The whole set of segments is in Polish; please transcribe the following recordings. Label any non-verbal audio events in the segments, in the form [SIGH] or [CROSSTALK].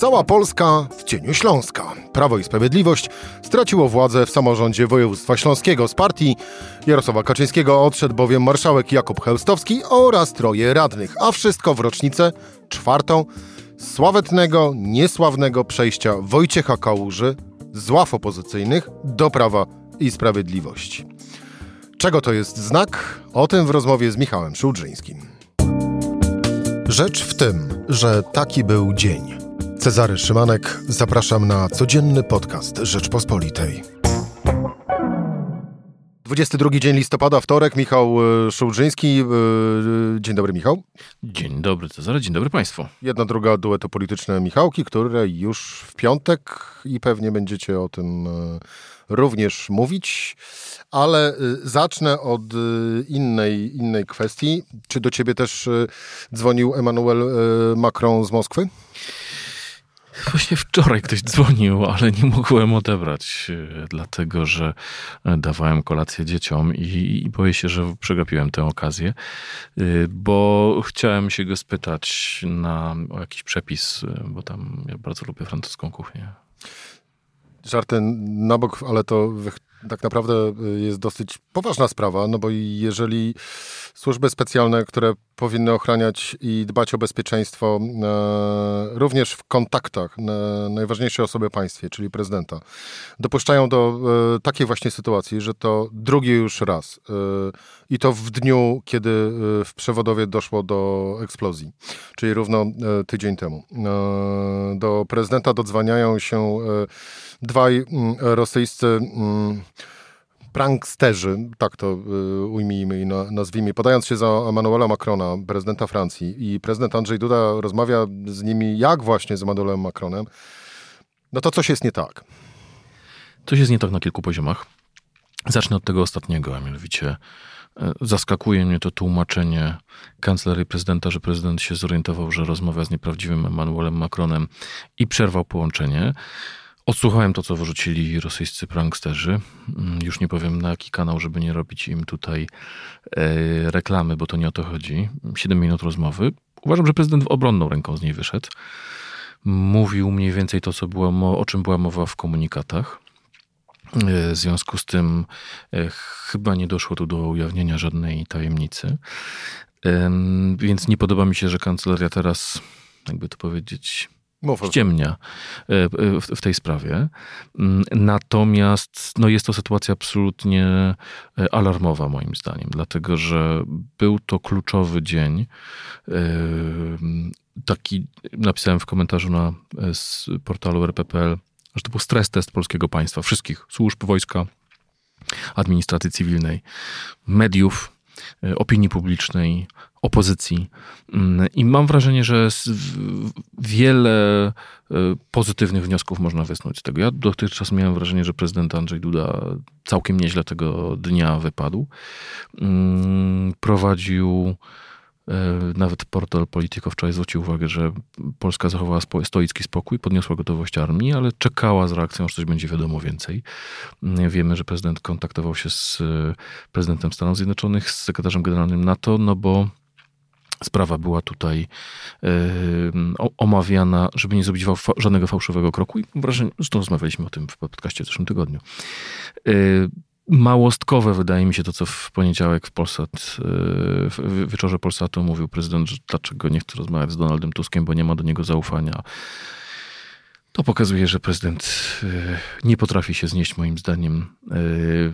Cała Polska w cieniu Śląska. Prawo i Sprawiedliwość straciło władzę w samorządzie województwa śląskiego. Z partii Jarosława Kaczyńskiego odszedł bowiem marszałek Jakub Chełstowski oraz troje radnych, a wszystko w rocznicę czwartą sławetnego, niesławnego przejścia Wojciecha Kałuży z ław opozycyjnych do Prawa i Sprawiedliwości. Czego to jest znak? O tym w rozmowie z Michałem Szułdrzyńskim. Rzecz w tym, że taki był dzień. Cezary Szymanek, zapraszam na codzienny podcast Rzeczpospolitej. 22 dzień listopada, wtorek, Michał e, Szułdrzyński. E, dzień dobry, Michał. Dzień dobry, Cezary, dzień dobry Państwu. Jedna, druga dueto polityczne Michałki, które już w piątek i pewnie będziecie o tym e, również mówić, ale zacznę od innej, innej kwestii. Czy do ciebie też dzwonił Emmanuel Macron z Moskwy? Właśnie wczoraj ktoś dzwonił, ale nie mogłem odebrać, e, dlatego że e, dawałem kolację dzieciom i, i boję się, że przegapiłem tę okazję, e, bo chciałem się go spytać na, o jakiś przepis, bo tam ja bardzo lubię francuską kuchnię. Żarty na bok, ale to tak naprawdę jest dosyć poważna sprawa, no bo jeżeli służby specjalne, które powinny ochraniać i dbać o bezpieczeństwo e, również w kontaktach e, najważniejszej osoby w państwie, czyli prezydenta, dopuszczają do e, takiej właśnie sytuacji, że to drugi już raz e, i to w dniu, kiedy e, w Przewodowie doszło do eksplozji, czyli równo e, tydzień temu. do prezydenta dodzwaniają się dwaj mm, rosyjscy mm, pranksterzy, tak to y, ujmijmy i nazwijmy, podając się za Emmanuela Macrona, prezydenta Francji i prezydent Andrzej Duda rozmawia z nimi jak właśnie z Emmanuelem Macronem, no to coś jest nie tak. Coś jest nie tak na kilku poziomach. Zacznę od tego ostatniego, a mianowicie e, zaskakuje mnie to tłumaczenie kancelarii prezydenta, że prezydent się zorientował, że rozmawia z nieprawdziwym Emmanuelem Macronem i przerwał połączenie. Odsłuchałem to, co wyrzucili rosyjscy pranksterzy. Mm, już nie powiem na jaki kanał, żeby nie robić im tutaj e, reklamy, bo to nie o to chodzi. Siedem minut rozmowy. Uważam, że prezydent obronną ręką z niej wyszedł. Mówił mniej więcej to, co było, o czym była mowa w komunikatach. E, w związku z tym e, chyba nie doszło tu do ujawnienia żadnej tajemnicy. Więc nie podoba mi się, że kancelaria teraz, jakby to powiedzieć, ściemnia e, e, w, tej sprawie. Mm, natomiast no jest to sytuacja absolutnie e, alarmowa moim zdaniem, dlatego że był to kluczowy dzień. Taki napisałem w komentarzu na portalu rppl, że to był stres test polskiego państwa, wszystkich służb wojska, administracji cywilnej, mediów, opinii publicznej, opozycji. Mm, I mam wrażenie, że wiele e, pozytywnych wniosków można wysnuć z tego. Ja dotychczas miałem wrażenie, że prezydent Andrzej Duda całkiem nieźle tego dnia wypadł. Mm, prowadził e, nawet portal Politico wczoraj zwrócił uwagę, że Polska zachowała stoicki spokój, podniosła gotowość armii, ale czekała z reakcją, że coś będzie wiadomo więcej. Mm, wiemy, że prezydent kontaktował się z e, prezydentem Stanów Zjednoczonych, z sekretarzem generalnym NATO, no bo Sprawa była tutaj yy, omawiana, żeby nie zrobić żadnego fałszywego kroku i wrażenie, zresztą rozmawialiśmy o tym w podcaście w zeszłym tygodniu. Yy, małostkowe wydaje mi się to, co w poniedziałek w Polsat, e, w wieczorze Polsatu mówił prezydent, że dlaczego nie chce rozmawiać z Donaldem Tuskiem, bo nie ma do niego zaufania. To pokazuje, że prezydent nie potrafi się znieść, moim zdaniem,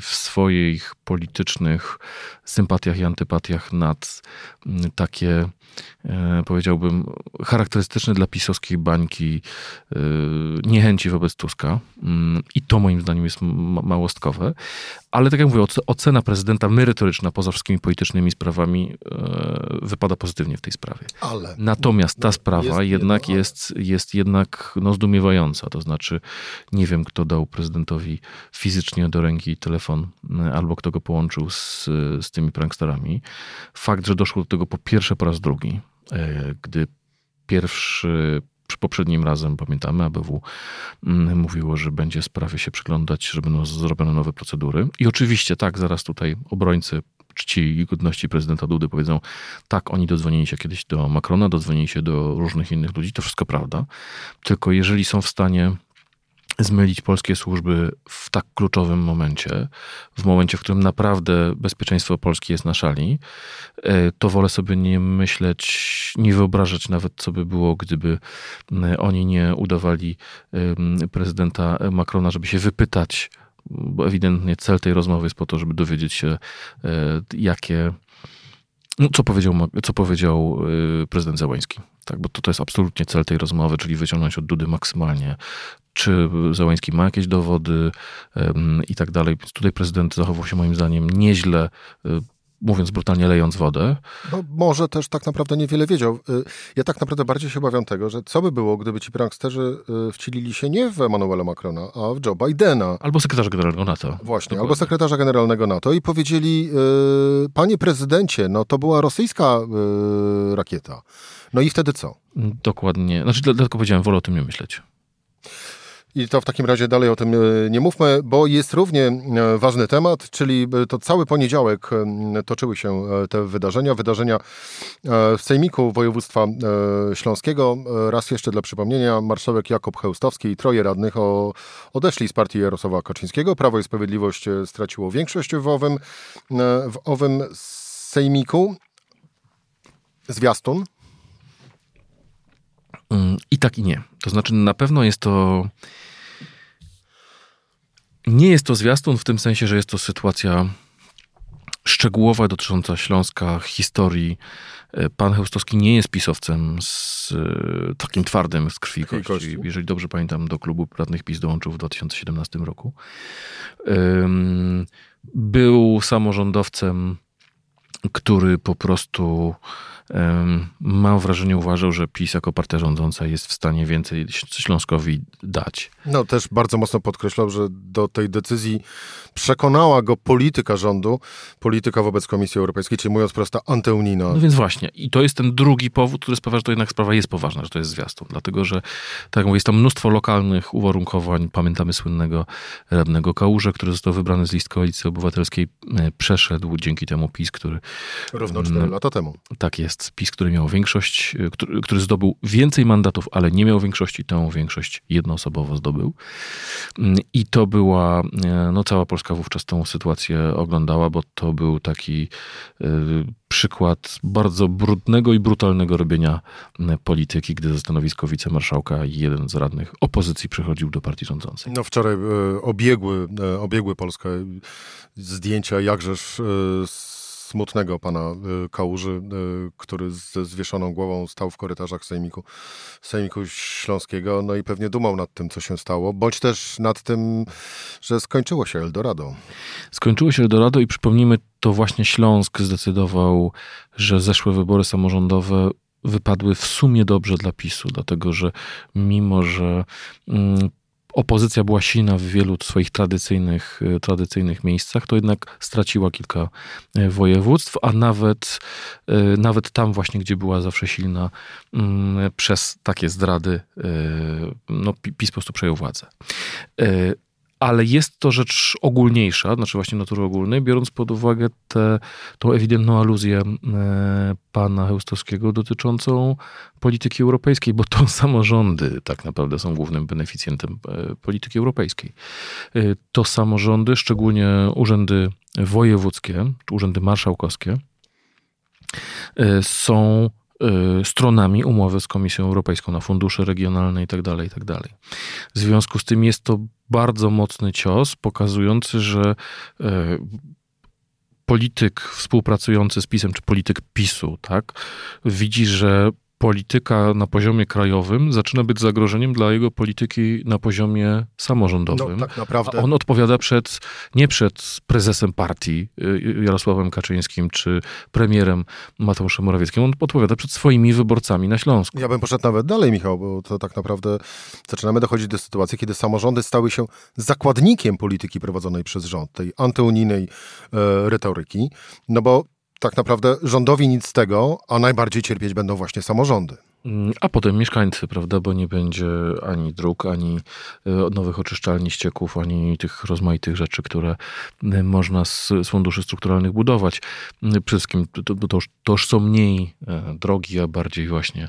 w swoich politycznych sympatiach i antypatiach nad takie E, powiedziałbym, charakterystyczny dla pisowskiej bańki e, niechęci wobec Tuska. Mm, I to moim zdaniem jest małostkowe. Ale tak jak mówię, ocena prezydenta merytoryczna poza wszystkimi politycznymi sprawami e, wypada pozytywnie w tej sprawie. Ale Natomiast ta sprawa jest jednak jedno, jest, jest jednak no, zdumiewająca. To znaczy, nie wiem, kto dał prezydentowi fizycznie do ręki telefon, albo kto go połączył z, z tymi pranksterami. Fakt, że doszło do tego po pierwsze po raz drugi, E, gdy pierwszy poprzednim razem, pamiętamy, ABW mm, mówiło, że będzie sprawie się przyglądać, żeby no, zrobiono nowe procedury. I oczywiście tak, zaraz tutaj obrońcy czci i godności prezydenta Dudy powiedzą, tak, oni dodzwonili się kiedyś do Macrona, dodzwonili się do różnych innych ludzi, to wszystko prawda. Tylko jeżeli są w stanie zmylić polskie służby w tak kluczowym momencie, w momencie, w którym naprawdę bezpieczeństwo Polski jest na szali, e, to wolę sobie nie myśleć, nie wyobrażać nawet, co by było, gdyby e, oni nie udawali prezydenta Macrona, żeby się wypytać, bo ewidentnie cel tej rozmowy jest po to, żeby dowiedzieć się, e, jakie no, co powiedział, co powiedział prezydent Załański. Tak, bo to, to jest absolutnie cel tej rozmowy, czyli wyciągnąć od Dudy maksymalnie czy Załański ma jakieś dowody i tak dalej. Tutaj prezydent zachował się moim zdaniem nieźle, y, mówiąc brutalnie, lejąc wodę. No, może też tak naprawdę niewiele wiedział. Y, ja tak naprawdę bardziej się obawiam tego, że co by było, gdyby ci pranksterzy y, wcielili się nie w Emmanuela Macrona, a w Joe Bidena. Albo sekretarza generalnego NATO. Właśnie, Dokładnie. albo sekretarza generalnego NATO i powiedzieli, panie prezydencie, no to była rosyjska rakieta. No i wtedy co? Dokładnie. Znaczy, dlatego powiedziałem, wolę o tym nie myśleć. I to w takim razie dalej o tym e, nie mówmy, bo jest równie e, ważny temat, czyli e, to cały poniedziałek toczyły się te wydarzenia. Wydarzenia w Sejmiku Województwa Śląskiego. Raz jeszcze dla przypomnienia, marszałek Jakub Chełstowski i troje radnych odeszli z partii Jarosława Kaczyńskiego. Prawo i Sprawiedliwość straciło większość w owym, w owym Sejmiku. Zwiastun. Mm, I tak i nie. To znaczy, na pewno jest to nie jest to zwiastun w tym sensie, że jest to sytuacja szczegółowa dotycząca Śląska, historii. E, pan Heustowski nie jest pisowcem z e, takim twardym z krwi kości. Jeżeli dobrze pamiętam, do klubu radnych PiS dołączył w 2017 roku. Był samorządowcem, który po prostu mam wrażenie, uważał, że PiS jako partia rządząca jest w stanie więcej Śląskowi dać. No też bardzo mocno podkreślał, że do tej decyzji przekonała go polityka rządu, polityka wobec Komisji Europejskiej, czyli mówiąc prosto antyunijna. No więc właśnie. I to jest ten drugi powód, który sprawia, że to jednak sprawa jest poważna, że to jest zwiastun. Dlatego, że tak jak mówię, jest tam mnóstwo lokalnych uwarunkowań. Pamiętamy słynnego radnego Kałuże, który został wybrany z list Koalicji Obywatelskiej. E, przeszedł dzięki temu PiS, który... Równo 4 mm, lata temu. Tak jest jest PiS, który miał większość, e, który, który zdobył więcej mandatów, ale nie miał większości, tę większość jednoosobowo zdobył. Mm, I to była, e, no cała Polska wówczas tę sytuację oglądała, bo to był taki e, przykład bardzo brudnego i brutalnego robienia polityki, gdy ze stanowisko wicemarszałka jeden z radnych opozycji przechodził do partii rządzącej. No wczoraj obiegły, obiegły Polskę zdjęcia jakżeż smutnego pana y, Kałuży, y, który ze zwieszoną głową stał w korytarzach Sejmiku, Sejmiku Śląskiego, no i pewnie dumał nad tym, co się stało, bądź też nad tym, że skończyło się Eldorado. Skończyło się Eldorado i przypomnijmy, to właśnie Śląsk zdecydował, że zeszłe wybory samorządowe wypadły w sumie dobrze dla PiSu, dlatego że mimo, że mm, opozycja była silna w wielu swoich tradycyjnych, e, tradycyjnych miejscach, to jednak straciła kilka e, województw, a nawet, e, nawet tam właśnie, gdzie była zawsze silna, mm, przez takie zdrady, no, PiS po prostu przejął władzę ale jest to rzecz ogólniejsza, znaczy właśnie natury ogólnej, biorąc pod uwagę tę ewidentną aluzję e, pana Heustowskiego dotyczącą polityki europejskiej, bo to [LAUGHS] samorządy tak naprawdę są głównym beneficjentem e, polityki europejskiej. E, to samorządy, szczególnie urzędy wojewódzkie, urzędy marszałkowskie, są stronami umowy z Komisją Europejską na fundusze regionalne itd., tak itd. Tak w związku z tym jest to bardzo mocny cios, pokazujący, że y, polityk współpracujący z PiSem, czy polityk PiSu, tak, widzi, że polityka na poziomie krajowym zaczyna być zagrożeniem dla jego polityki na poziomie samorządowym. No, tak naprawdę. A on odpowiada przed, nie przed prezesem partii y, Jarosławem Kaczyńskim czy premierem Mateuszem Morawieckim, on odpowiada przed swoimi wyborcami na Śląsku. Ja bym poszedł nawet dalej, Michał, bo to tak naprawdę zaczynamy dochodzić do sytuacji, kiedy samorządy stały się zakładnikiem polityki prowadzonej przez rząd, tej antyunijnej e, retoryki, no bo tak naprawdę rządowi nic z tego, a najbardziej cierpieć będą właśnie samorządy. Mm, a potem mieszkańcy, prawda, bo nie będzie ani dróg, ani e, nowych oczyszczalni ścieków, ani tych rozmaitych rzeczy, które e, można z, funduszy strukturalnych budować. Mm, przede wszystkim to, to, to już są mniej e, drogi, a bardziej właśnie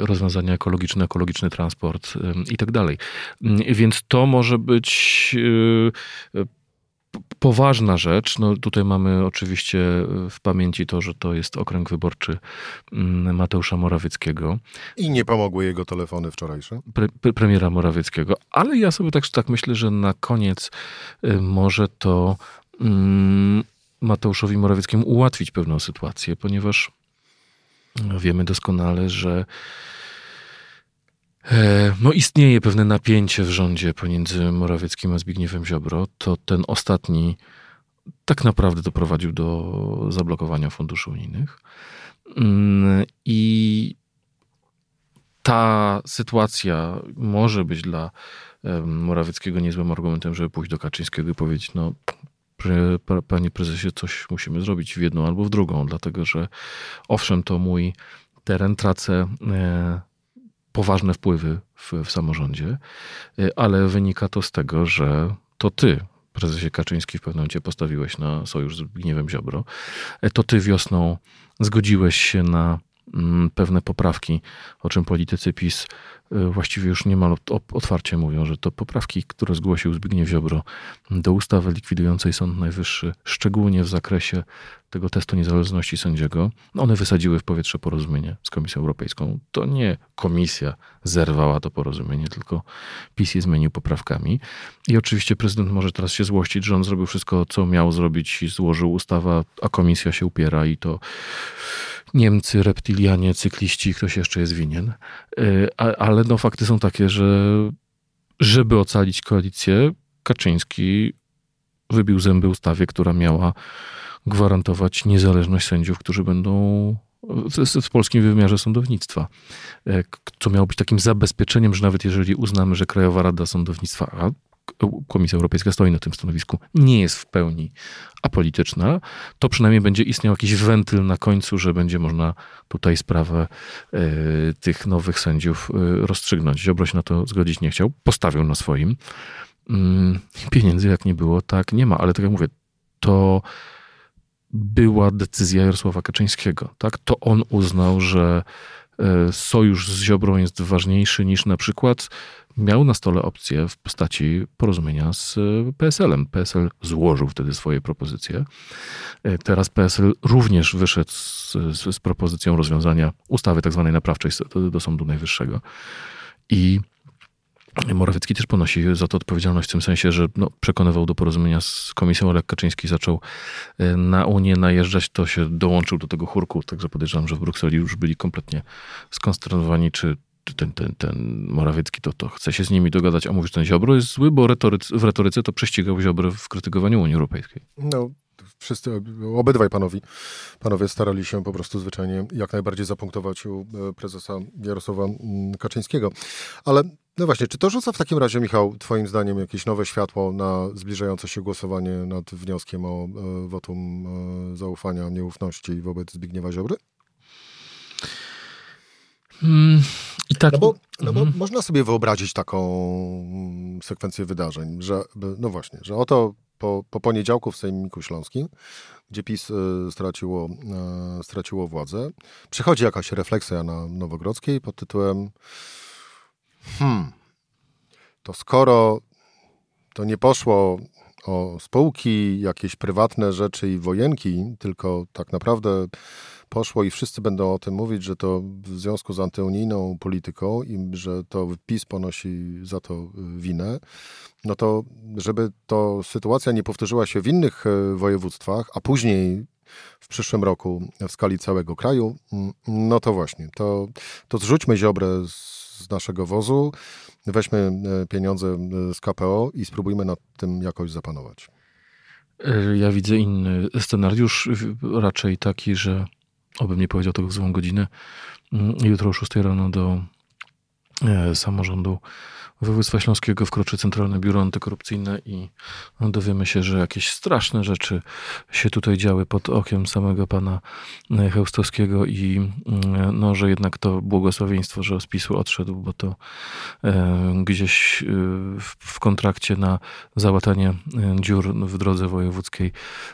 rozwiązania ekologiczne, ekologiczny transport i tak dalej. Mm, więc to może być poważna rzecz. No tutaj mamy oczywiście w pamięci to, że to jest okręg wyborczy mm, Mateusza Morawieckiego. I nie pomogły jego telefony wczorajsze. Pre, pre, premiera Morawieckiego. Ale ja sobie tak, tak myślę, że na koniec y, może to mm, Mateuszowi Morawieckiemu ułatwić pewną sytuację, ponieważ wiemy doskonale, że E, no istnieje pewne napięcie w rządzie pomiędzy Morawieckim a Zbigniewem Ziobro, to ten ostatni tak naprawdę doprowadził do zablokowania funduszy unijnych. Mm, I ta sytuacja może być dla Morawieckiego niezłym argumentem, żeby pójść do Kaczyńskiego i powiedzieć, no panie prezesie, coś musimy zrobić w jedną albo w drugą, dlatego że owszem, to mój teren, tracę e, poważne wpływy w, w samorządzie, y, ale wynika to z tego, że to ty, prezesie Kaczyński, w pewnym momencie postawiłeś na sojusz z Zbigniewem Ziobro. Y, to ty wiosną zgodziłeś się na pewne poprawki, o czym politycy PiS Y, właściwie już niemal otwarcie mówią, że to poprawki, które zgłosił Zbigniew Ziobro do ustawy likwidującej Sąd Najwyższy, szczególnie w zakresie tego testu niezależności sędziego, one wysadziły w powietrze porozumienie z Komisją Europejską. To nie komisja zerwała to porozumienie, tylko PiS je zmienił poprawkami. I oczywiście prezydent może teraz się złościć, że on zrobił wszystko, co miał zrobić i złożył ustawa, a komisja się upiera i to Niemcy, reptilianie, cykliści, ktoś jeszcze jest winien. Y, ale no, fakty są takie, że żeby ocalić koalicję, Kaczyński wybił zęby ustawie, która miała gwarantować niezależność sędziów, którzy będą w, w polskim wymiarze sądownictwa, y, co miało być takim zabezpieczeniem, że nawet jeżeli uznamy, że Krajowa Rada Sądownictwa, a Komisja Europejska stoi na tym stanowisku, nie jest w pełni apolityczna, to przynajmniej będzie istniał jakiś wentyl na końcu, że będzie można tutaj sprawę y, tych nowych sędziów y, rozstrzygnąć. Ziobro się na to zgodzić nie chciał, postawił na swoim. Y, pieniędzy jak nie było, tak nie ma, ale tak jak mówię, to była decyzja Jarosława Kaczyńskiego. Tak? To on uznał, że sojusz z Ziobrą jest ważniejszy niż na przykład miał na stole opcję w postaci porozumienia z e, PSL-em. PSL złożył wtedy swoje propozycje. E, teraz PSL również wyszedł z, z, z propozycją rozwiązania ustawy tak zwanej naprawczej do, Sądu Najwyższego. I Morawiecki też ponosi za to odpowiedzialność w tym sensie, że no, przekonywał do porozumienia z komisją, ale Kaczyński zaczął e, na Unię najeżdżać, to się dołączył do tego chórku, także podejrzewam, że w Brukseli już byli kompletnie skonsternowani, czy, ten, ten, ten Morawiecki to, to chce się z nimi dogadać, a mówisz, ten Ziobro jest zły, bo w retoryce to prześcigał Ziobro w krytykowaniu Unii Europejskiej. No, wszyscy, obydwaj panowie, panowie starali się po prostu zwyczajnie jak najbardziej zapunktować u e, prezesa Jarosława mm, Kaczyńskiego. Ale no właśnie, czy to rzuca w takim razie, Michał, twoim zdaniem jakieś nowe światło na zbliżające się głosowanie nad wnioskiem o e, wotum e, zaufania, nieufności wobec Zbigniewa Ziobry? Hmm, I tak. No bo, no bo mhm. można sobie wyobrazić taką sekwencję wydarzeń, że no właśnie, że oto po, po poniedziałku w Sejmiku Śląskim, gdzie PiS y, straciło, y, straciło władzę, przychodzi jakaś refleksja na Nowogrodzkiej pod tytułem hmm, to skoro to nie poszło o spółki, jakieś prywatne rzeczy i wojenki, tylko tak naprawdę poszło i wszyscy będą o tym mówić, że to w związku z antyunijną polityką i że to PiS ponosi za to y, winę, no to żeby to sytuacja nie powtórzyła się w innych y, województwach, a później w przyszłym roku w skali całego kraju, mm, no to właśnie, to, to zrzućmy ziobrę z naszego wozu, weźmy y, pieniądze z KPO i spróbujmy nad tym jakoś zapanować. Ja widzę inny scenariusz, raczej taki, że obym nie powiedział tego w złą godzinę, mm, jutro o 6 rano do e, samorządu województwa śląskiego wkroczy Centralne Biuro Antykorupcyjne i dowiemy się, że jakieś straszne rzeczy się tutaj działy pod okiem samego pana Chełstowskiego i mm, no, że jednak to błogosławieństwo, że z PiSu odszedł, bo to e, gdzieś e, w, w kontrakcie na załatanie e, dziur w drodze wojewódzkiej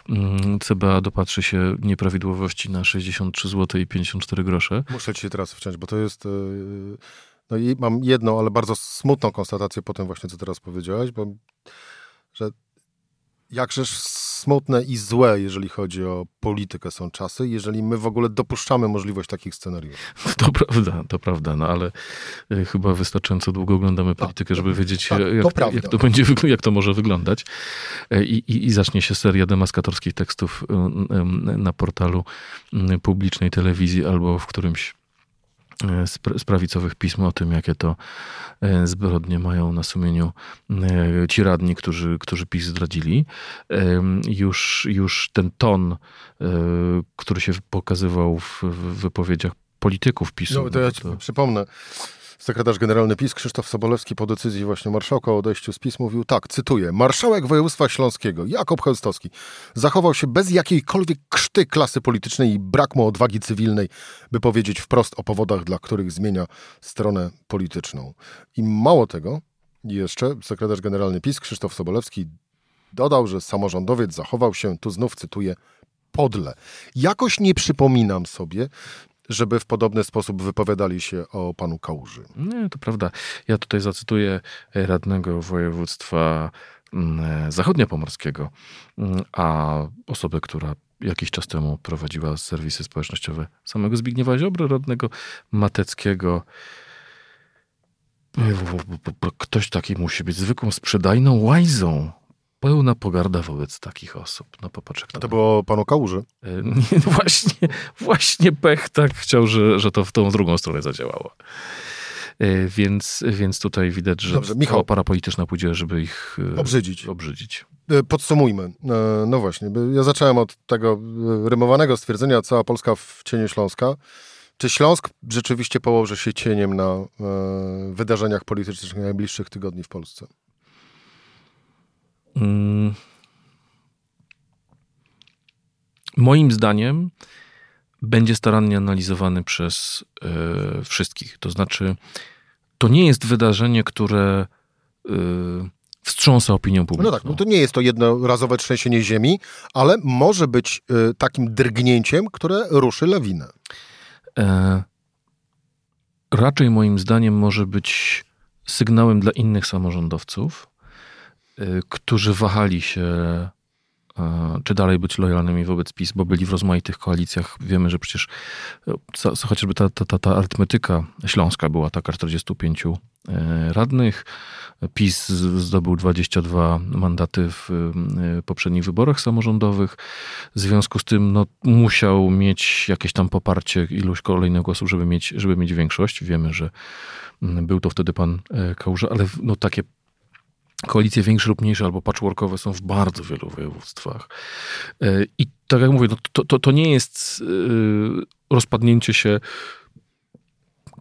mm, CBA dopatrzy się nieprawidłowości na 63 zł i 54 grosze. Muszę ci teraz wciąć, bo to jest... No i mam jedną, ale bardzo smutną konstatację po tym właśnie, co teraz powiedziałeś, bo że jakżeż smutne i złe, jeżeli chodzi o politykę są czasy, jeżeli my w ogóle dopuszczamy możliwość takich scenariuszy. To prawda, to prawda, no ale y, chyba wystarczająco długo oglądamy politykę, tak, żeby wiedzieć, tak, jak, to jak, to będzie, jak to może wyglądać. E, I, i, I zacznie się seria demaskatorskich tekstów y, na portalu y, publicznej telewizji albo w którymś z prawicowych pism o tym, jakie to e, zbrodnie mają na sumieniu e, ci radni, którzy, którzy PiS zdradzili. Już, już ten ton, który się pokazywał w wypowiedziach polityków PiSu. No, to ja ci to... przypomnę. Sekretarz generalny PiS Krzysztof Sobolewski po decyzji właśnie marszałka o odejściu z PiS mówił tak, cytuję, marszałek województwa śląskiego Jakob Chełstowski zachował się bez jakiejkolwiek krzty klasy politycznej i brak mu odwagi cywilnej, by powiedzieć wprost o powodach, dla których zmienia stronę polityczną. I mało tego, jeszcze sekretarz generalny PiS Krzysztof Sobolewski dodał, że samorządowiec zachował się, tu znów cytuję, podle. Jakoś nie przypominam sobie, żeby w podobny sposób wypowiadali się o panu Kałuży. Nie, to prawda. Ja tutaj zacytuję radnego województwa mm, zachodniopomorskiego, mm, a osobę, która jakiś czas temu prowadziła serwisy społecznościowe samego Zbigniewa Ziobry, rodnego Mateckiego. Ktoś taki musi być zwykłą sprzedajną łajzą pełna pogarda wobec takich osób. No popatrz, A to było panu Kałuży? E, [LAUGHS] nie, właśnie, właśnie pech tak chciał, że, że to w tą drugą stronę zadziałało. E, więc, więc tutaj widać, że Dobrze, Michał, parapolityczna pójdzie, żeby ich e, obrzydzić. obrzydzić. Podsumujmy. No właśnie, ja zacząłem od tego rymowanego stwierdzenia cała Polska w cieniu Śląska. Czy Śląsk rzeczywiście położy się cieniem na wydarzeniach politycznych najbliższych tygodni w Polsce? Mm. Moim zdaniem będzie starannie analizowany przez y, wszystkich. To znaczy, to nie jest wydarzenie, które y, wstrząsa opinią publiczną. No tak, no to nie jest to jednorazowe trzęsienie ziemi, ale może być y, takim drgnięciem, które ruszy lawinę. E, raczej moim zdaniem może być sygnałem dla innych samorządowców, którzy wahali się, y, czy dalej być lojalnymi wobec PiS, bo byli w rozmaitych koalicjach. Wiemy, że przecież y, chociażby ta, ta, ta, ta arytmetyka śląska była taka 45 radnych. PiS zdobył 22 mandaty w poprzednich wyborach samorządowych. W związku z tym no, musiał mieć jakieś tam poparcie, iluś kolejnych głosów, żeby mieć, żeby mieć większość. Wiemy, że mm, był to wtedy pan Kałuża, ale no, takie koalicje większe lub mniejsze albo patchworkowe są w bardzo wielu województwach. E, I tak jak mówię, no to, to, to nie jest e, rozpadnięcie się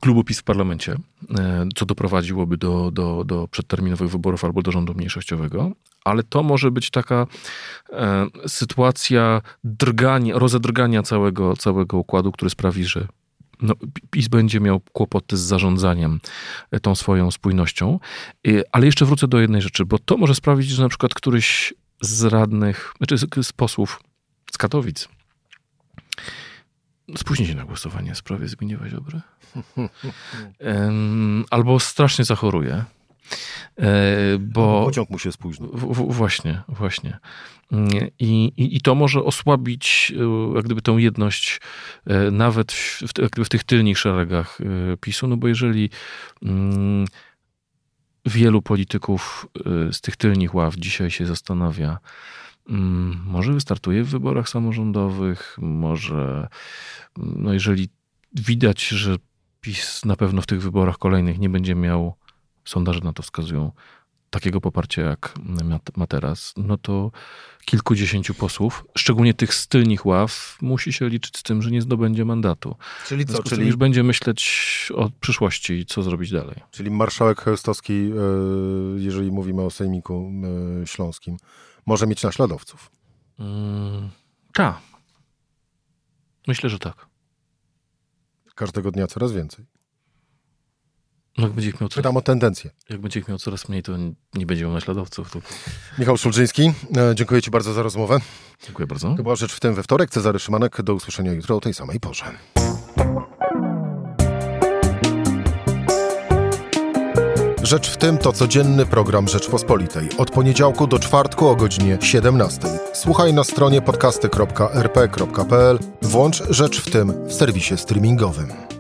klubu PiS w parlamencie, e, co doprowadziłoby do, do, do przedterminowych wyborów albo do rządu mniejszościowego, ale to może być taka sytuacja drgania, rozedrgania całego, całego układu, który sprawi, że no, PiS będzie miał kłopoty z zarządzaniem tą swoją spójnością. E, ale jeszcze wrócę do jednej rzeczy, bo to może sprawić, że na przykład któryś z radnych, znaczy z posłów z Katowic spóźni się na głosowanie w sprawie Zbigniewa Ziobry. [LAUGHS] Albo strasznie zachoruje. E, bo pociąg mu się spóźnił. Właśnie, właśnie. I, i, I, to może osłabić e, jak gdyby tę jedność e, nawet w, w, w tych tylnych szeregach PiSu, no bo jeżeli mm, wielu polityków z tych tylnych ław dzisiaj się zastanawia, mm, może wystartuje w wyborach samorządowych, może, no jeżeli widać, że PiS na pewno w tych wyborach kolejnych nie będzie miał sondaże na to wskazują takiego poparcia, jak ma teraz, no to kilkudziesięciu posłów, szczególnie tych z tylnych ław, musi się liczyć z tym, że nie zdobędzie mandatu. Czyli co? Czyli już będzie myśleć o przyszłości i co zrobić dalej. Czyli marszałek Chełstowski, e, jeżeli mówimy o sejmiku e, śląskim, może mieć naśladowców? Hmm, tak. Myślę, że tak. Każdego dnia coraz więcej. No, jak będzie miał coraz, Pytam o tendencję. Jak będzie ich miał coraz mniej, to nie będzie miał naśladowców. Tylko... Michał Szulżyński, e, dziękuję Ci bardzo za rozmowę. Dziękuję bardzo. To była rzecz w tym we wtorek. Cezary Szymanek. Do usłyszenia jutro o tej samej porze. Rzecz w tym to codzienny program Rzeczpospolitej. Od poniedziałku do czwartku o godzinie 17. Słuchaj na stronie podcasty.rp.pl. Włącz Rzecz w tym w serwisie streamingowym.